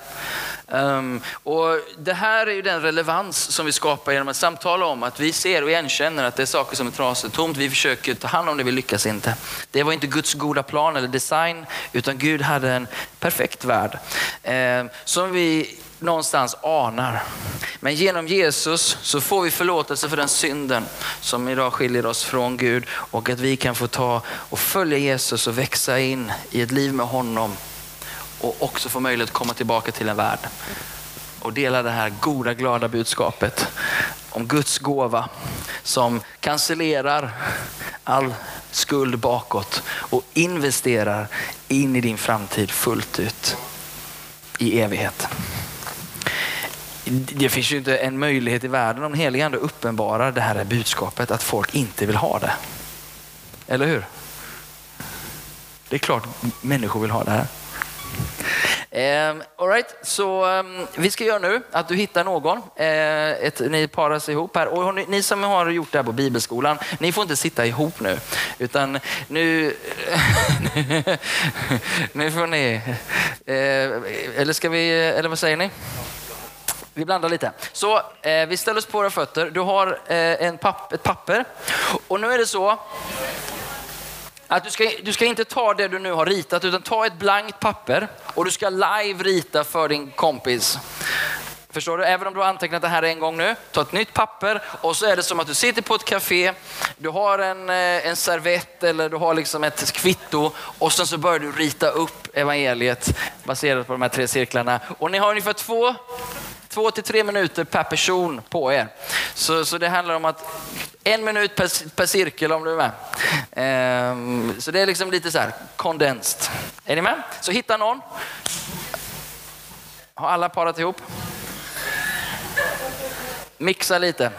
Um, och det här är ju den relevans som vi skapar genom att samtala om att vi ser och igenkänner att det är saker som är trasigt, tomt. Vi försöker ta hand om det, vi lyckas inte. Det var inte Guds goda plan eller design, utan Gud hade en perfekt värld um, som vi någonstans anar. Men genom Jesus så får vi förlåtelse för den synden som idag skiljer oss från Gud och att vi kan få ta och följa Jesus och växa in i ett liv med honom och också få möjlighet att komma tillbaka till en värld och dela det här goda, glada budskapet om Guds gåva som cancellerar all skuld bakåt och investerar in i din framtid fullt ut i evighet. Det finns ju inte en möjlighet i världen om helige ande uppenbarar det här budskapet att folk inte vill ha det. Eller hur? Det är klart människor vill ha det här. Um, all right. så um, vi ska göra nu att du hittar någon. Uh, ett, ni paras ihop här. Och ni, ni, som har gjort det här på bibelskolan, ni får inte sitta ihop nu. Utan nu... nu får ni... Uh, eller ska vi... Eller vad säger ni? Vi blandar lite. Så eh, vi ställer oss på våra fötter. Du har eh, en papp, ett papper. Och nu är det så att du ska, du ska inte ta det du nu har ritat utan ta ett blankt papper och du ska live rita för din kompis. Förstår du? Även om du har antecknat det här en gång nu, ta ett nytt papper och så är det som att du sitter på ett café, du har en, eh, en servett eller du har liksom ett kvitto och sen så börjar du rita upp evangeliet baserat på de här tre cirklarna. Och ni har ungefär två två till tre minuter per person på er. Så, så det handlar om att en minut per, per cirkel om du är med. Ehm, så det är liksom lite så här kondenst. Är ni med? Så hitta någon. Har alla parat ihop? Mixa lite.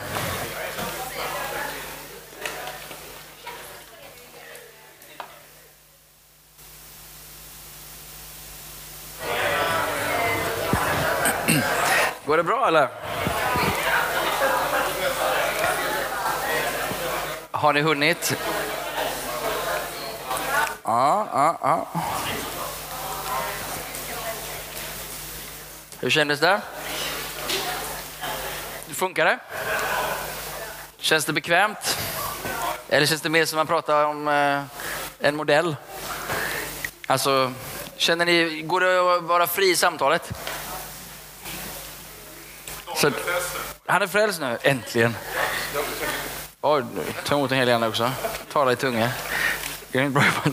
Går det bra eller? Har ni hunnit? Ja, ja, ja. Hur kändes det? Funkar det? Känns det bekvämt? Eller känns det mer som man pratar om eh, en modell? Alltså, känner ni, går det att vara fri i samtalet? Så, han är frälst nu, äntligen. Oj, ta emot den helige också. Tala i tunga. Jag är bra på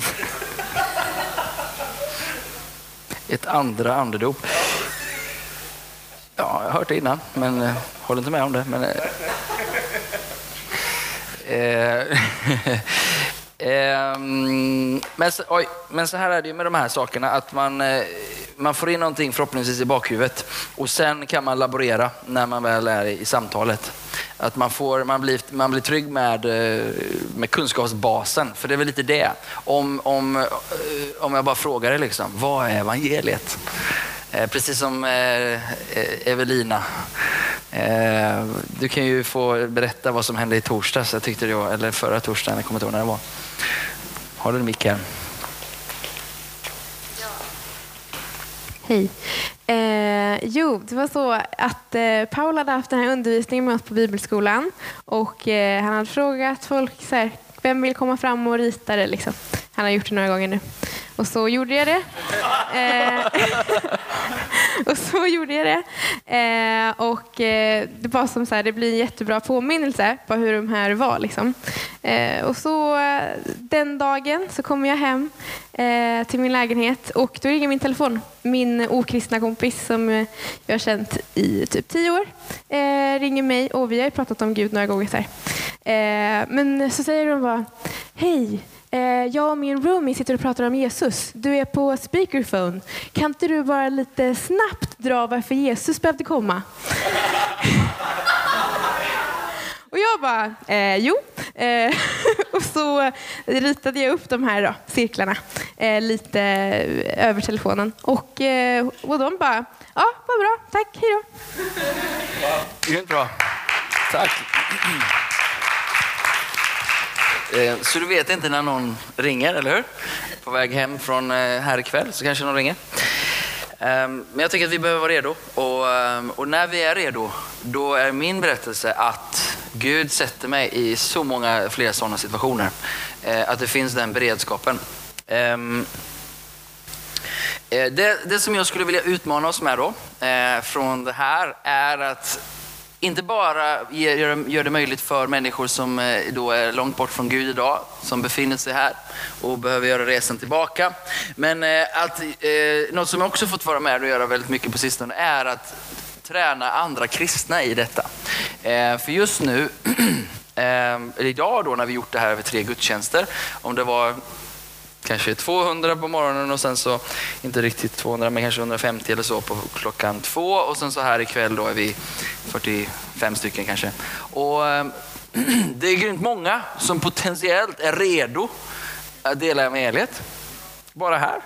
Ett andra andedop. Ja, jag har hört det innan, men eh, håller inte med om det. Men, eh, eh Ehm, men, så, oj, men så här är det ju med de här sakerna att man, eh, man får in någonting förhoppningsvis i bakhuvudet och sen kan man laborera när man väl är i samtalet. Att man, får, man, blir, man blir trygg med, eh, med kunskapsbasen, för det är väl lite det. Om, om, eh, om jag bara frågar dig, liksom, vad är evangeliet? Precis som Evelina. Du kan ju få berätta vad som hände i torsdags, jag tyckte det var, eller förra torsdagen, jag kommer inte ihåg när det var. Har du en mick här? Hej. Eh, jo, det var så att eh, Paul hade haft den här undervisningen med oss på bibelskolan och eh, han hade frågat folk så här, vem vill komma fram och rita det? Liksom. Han har gjort det några gånger nu. Eh, och så gjorde jag det. Eh, och så gjorde jag det. Eh, och det var som så här, det blir en jättebra påminnelse på hur de här var. Liksom. Eh, och så eh, den dagen så kommer jag hem eh, till min lägenhet och då ringer min telefon. Min okristna kompis som eh, jag har känt i typ tio år eh, ringer mig och vi har pratat om Gud några gånger. Så men så säger de bara, hej, jag och min roomie sitter och pratar om Jesus. Du är på speakerphone. Kan inte du bara lite snabbt dra varför Jesus behövde komma? Och jag bara, eh, jo. Eh, och så ritade jag upp de här då, cirklarna eh, lite över telefonen. Och, eh, och de bara, ja vad bra, tack, hej då. Grymt bra. Tack. Eh, Så du vet inte när någon ringer, eller hur? På väg hem från eh, här ikväll så kanske någon ringer. Ehm, men jag tänker att vi behöver vara redo. Och, ehm, och när vi är redo, då är min berättelse att Gud sätter mig i så många fler sådana situationer. Eh, Att det finns den beredskapen. Ehm, eh, Det, det som jag skulle vilja utmana oss med då, eh, från det här, är att inte bara gör, gör det möjligt för människor som eh, då är långt bort från Gud idag, som befinner sig här och behöver göra resan tillbaka. Men eh, att, eh, något som jag också fått vara med och göra väldigt mycket på sistone är att träna andra kristna i detta. Eh, för just nu, eh, idag då när vi gjort det här över tre gudstjänster, om det var kanske 200 på morgonen och sen så, inte riktigt 200 men kanske 150 eller så på klockan två och sen så här ikväll då är vi 45 stycken kanske. Och ehm, det är grymt många som potentiellt är redo att dela evangeliet. Bara här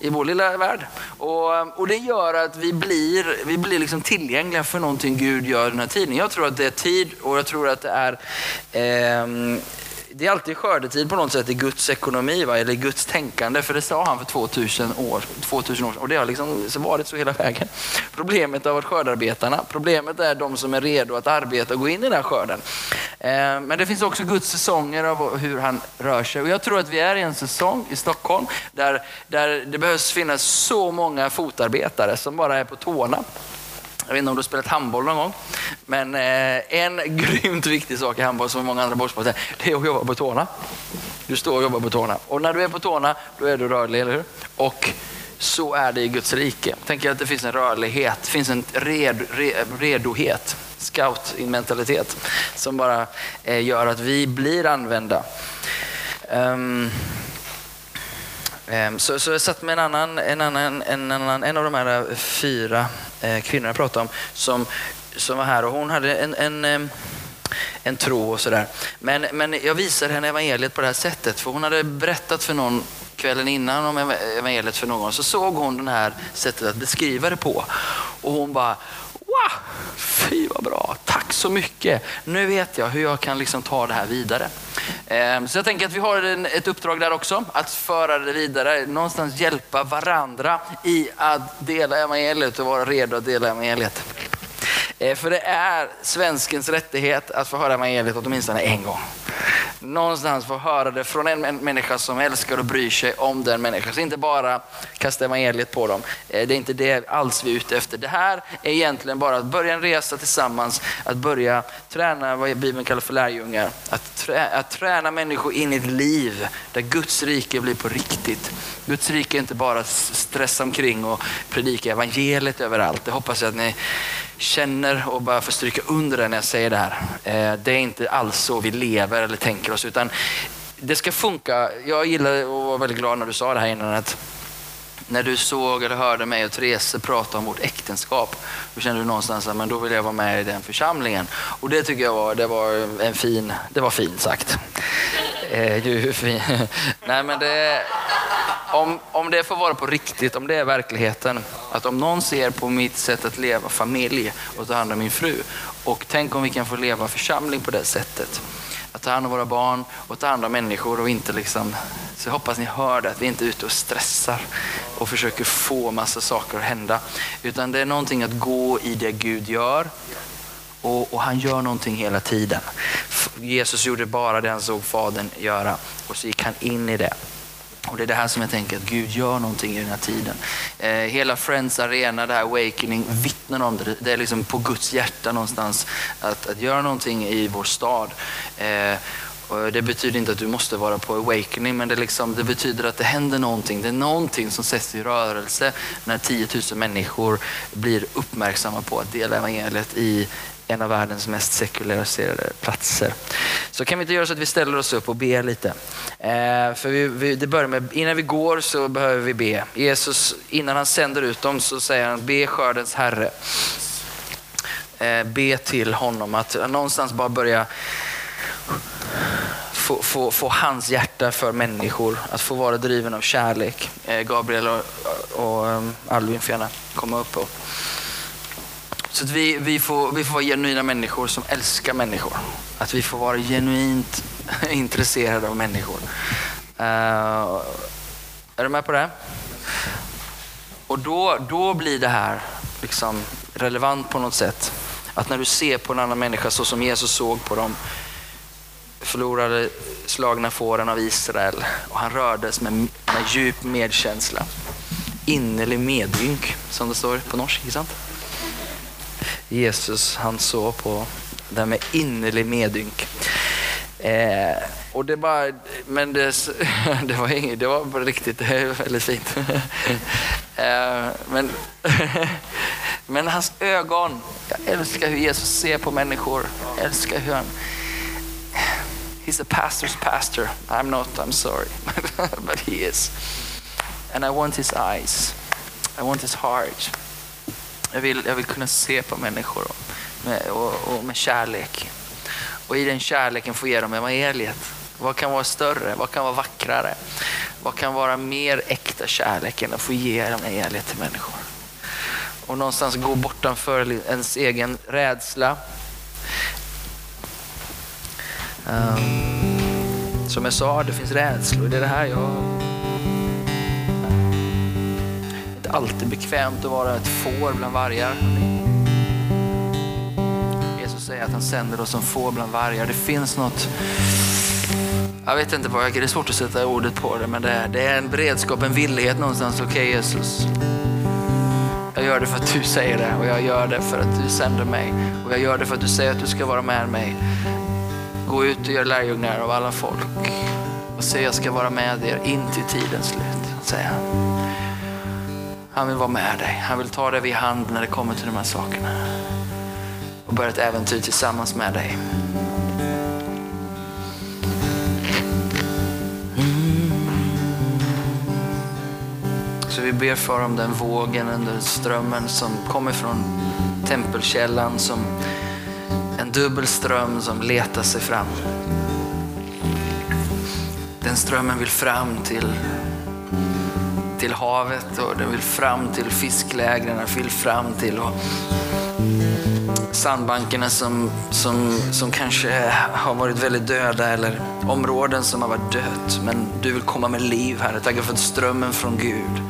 i vår lilla värld. Och, ehm, och det gör att vi blir, vi blir liksom tillgängliga för någonting Gud gör i den här tiden. Jag tror att det är tid och jag tror att det är eh, det är alltid skördetid på något sätt i Guds ekonomi, va? eller Guds tänkande. För det sa han för 2000 år, 2000 år sedan. Och det har liksom varit så hela vägen. Problemet har varit skördarbetarna. Problemet är de som är redo att arbeta och gå in i den här skörden. Eh, men det finns också Guds säsonger av hur han rör sig. Och jag tror att vi är i en säsong i Stockholm där, där det behövs finnas så många fotarbetare som bara är på tårna. Jag vet inte om du har spelat handboll någon gång, men eh, en grymt viktig sak i handboll som många andra bollsporter, det är att jobba på tårna. Du står och jobbar på tårna. Och när du är på tårna, då är du rörlig, eller hur? Och så är det i Guds rike. Tänk att det finns en rörlighet, det finns en red, red, redohet, scout-mentalitet som bara eh, gör att vi blir använda. Um, um, Så, så jag satt med en annan, en, annan, en, annan, en av de här fyra Eh, kvinnorna jag pratade om som, som var här och hon hade en, en, en tro och sådär. Men, men jag visar henne evangeliet på det här sättet för hon hade berättat för någon kvällen innan om evangeliet för någon så såg hon det här sättet att beskriva det på och hon bara Wow! Fy vad bra, tack så mycket. Nu vet jag hur jag kan liksom ta det här vidare. Ehm, så jag tänker att vi har ett uppdrag där också, att föra det vidare, någonstans hjälpa varandra i att dela evangeliet och vara redo att dela evangeliet. Eh, för det är svenskens rättighet att få höra evangeliet åtminstone en gång. Någonstans få höra det från en människa som älskar och bryr sig om den människan. Så inte bara kasta evangeliet på dem. Eh, det är inte det alls vi är ute efter. Det här är egentligen bara att börja en resa tillsammans, att börja träna vad Bibeln kallar för lärjungar. Att, trä, att träna människor in i ett liv där Guds rike blir på riktigt. Guds rike är inte bara att stressa omkring och predika evangeliet överallt. Det hoppas jag att ni känner och bara får stryka under det när jag säger det här. Eh, det är inte alls så vi lever eller tänker oss utan det ska funka. Jag gillar och var väldigt glad när du sa det här innan att när du såg eller hörde mig och Therese prata om vårt äktenskap, då kände du någonstans att men då vill jag vara med i den församlingen. Och det tycker jag var, det var en fin, det var fint sagt. Eh, ju, fin. Nej, men det, om, om det får vara på riktigt, om det är verkligheten, att om någon ser på mitt sätt att leva familj och ta hand om min fru, och tänk om vi kan få leva församling på det sättet. Att ta hand om våra barn och ta hand om människor och inte liksom, så jag hoppas ni hör det, att vi inte är ute och stressar och försöker få massa saker att hända. Utan det är någonting att gå i det Gud gör och, och han gör någonting hela tiden. Jesus gjorde bara det han såg Fadern göra och så gick han in i det. Och det är det här som jag tänker att Gud gör någonting i den här tiden. Eh, hela Friends Arena, det här Awakening, vittnar om det. Det är liksom på Guds hjärta någonstans att, att göra någonting i vår stad. Eh, och det betyder inte att du måste vara på Awakening, men det, liksom, det betyder att det händer någonting. Det är någonting som sätts i rörelse när 10 000 människor blir uppmärksamma på att dela evangeliet i en av världens mest sekulariserade platser. Så kan vi inte göra så att vi ställer oss upp och ber lite. Eh, för vi, vi, det börjar med, innan vi går så behöver vi be. Jesus, innan han sänder ut dem så säger han, be skördens herre. eh, be till honom att någonstans bara börja få, få, få hans hjärta för människor, att få vara driven av kärlek. Eh, Gabriel och, och eh, Alvin får gärna komma upp. Och, så att vi, vi, får, vi får vara genuina människor som älskar människor. Att vi får vara genuint intresserade av människor. Uh, är du med på det? Och då, då blir det här liksom relevant på något sätt. Att när du ser på en annan människa så som Jesus såg på dem förlorade slagna fåren av Israel och han rördes med, med djup medkänsla. Innerlig medynk, som det står på norsk, sant? Jesus, han såg på det med innerlig medynk. Eh, och det bara, men det, det var inget, det var riktigt, det är väldigt fint. eh, men, men hans ögon, jag älskar hur Jesus ser på människor. Jag älskar hur han, he's a pastor's pastor. I'm not, I'm sorry, but he is. And I want his eyes, I want his heart. Jag vill, jag vill kunna se på människor med, och, och med kärlek. Och i den kärleken få ge dem evangeliet. Vad kan vara större? Vad kan vara vackrare? Vad kan vara mer äkta kärlek än att få ge dem evangeliet till människor? Och någonstans gå bortanför ens egen rädsla. Um, som jag sa, det finns rädslor. Det är det här jag... Alltid bekvämt att vara ett får bland vargar Jesus säger att han sänder oss som får bland vargar. Det finns något, jag vet inte vad, det är svårt att sätta ordet på det, men det är, det är en beredskap, en villighet någonstans. Okej okay, Jesus, jag gör det för att du säger det och jag gör det för att du sänder mig. Och jag gör det för att du säger att du ska vara med mig. Gå ut och gör lärjungar av alla folk. Och säg jag ska vara med er in till tidens slut, säger han. Han vill vara med dig. Han vill ta dig vid hand när det kommer till de här sakerna och börja ett äventyr tillsammans med dig. Så vi ber för om den vågen, under strömmen som kommer från tempelkällan som en dubbel ström som letar sig fram. Den strömmen vill fram till, till havet och den vill fram till fisklägren, den vill fram till och sandbankerna som, som, som kanske har varit väldigt döda eller områden som har varit dött. Men du vill komma med liv, Herre. Tack för att strömmen från Gud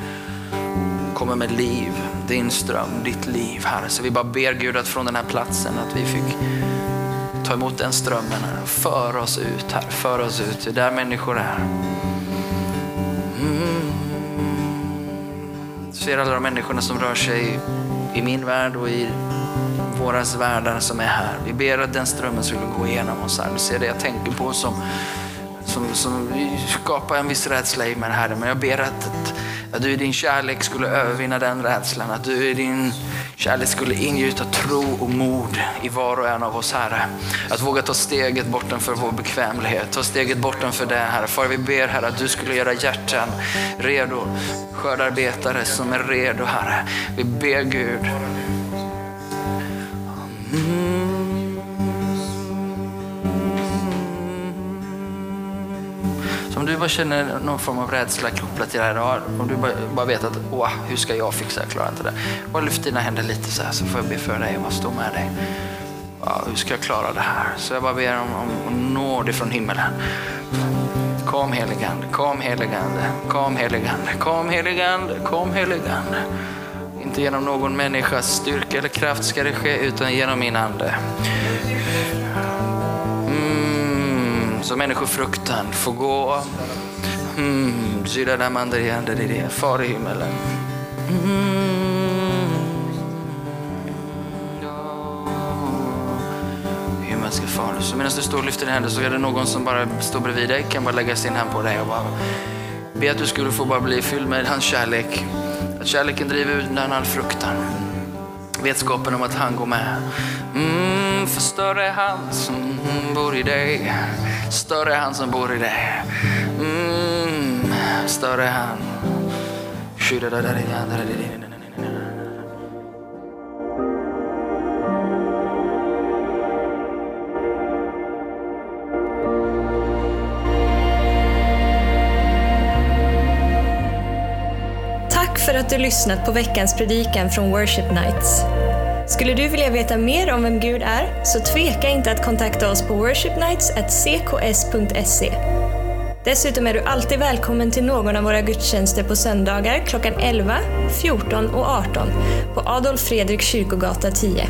kommer med liv. Din ström, ditt liv, Herre. Så vi bara ber Gud att från den här platsen att vi fick ta emot den strömmen, Herre. För oss ut, här. För oss ut till där människor är. Mm. Ser alla de människorna som rör sig i min värld och i våra världar som är här. Vi ber att den strömmen skulle gå igenom oss här. Du ser det jag tänker på som, som, som skapar en viss rädsla i mig Herre. Men jag ber att, att, att du i din kärlek skulle övervinna den rädslan. Att du i din kärlek skulle ingjuta tro och mod i var och en av oss Herre. Att våga ta steget bortanför vår bekvämlighet. Ta steget bortanför det Herre. Far vi ber Herre att du skulle göra hjärtan redo. Skördarbetare som är redo Herre. Vi ber Gud om du bara känner någon form av rädsla kopplat till det här, om du bara, bara vet att Åh, hur ska jag fixa, jag klarar inte det. Bara lyft dina händer lite så här så får jag be för dig och bara stå med dig. Ja, hur ska jag klara det här? Så jag bara ber om, om, om nåd ifrån himmelen. Kom heligande, kom heligande, kom heligande, kom heligande, kom heligande. Inte genom någon människas styrka eller kraft ska det ske, utan genom min ande. Så människofruktan får gå. Mm, far i himmelen. Mm, himmelske far. Så medan du står och lyfter dina händer så är det någon som bara står bredvid dig, kan bara lägga sin hand på dig och bara be att du skulle få bara bli fylld med hans kärlek. Att kärleken driver ut den all fruktan. Vetskapen om att han går med. Mm, för större är han som bor i dig. Större är han som bor i dig. Mm, större är han. Tack för att du lyssnat på veckans predikan från Worship Nights. Skulle du vilja veta mer om vem Gud är, så tveka inte att kontakta oss på worshipnights.cks.se. Dessutom är du alltid välkommen till någon av våra gudstjänster på söndagar klockan 11, 14 och 18 på Adolf Fredrik kyrkogata 10.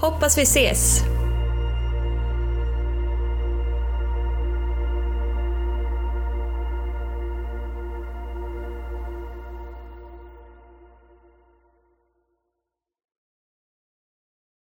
Hoppas vi ses!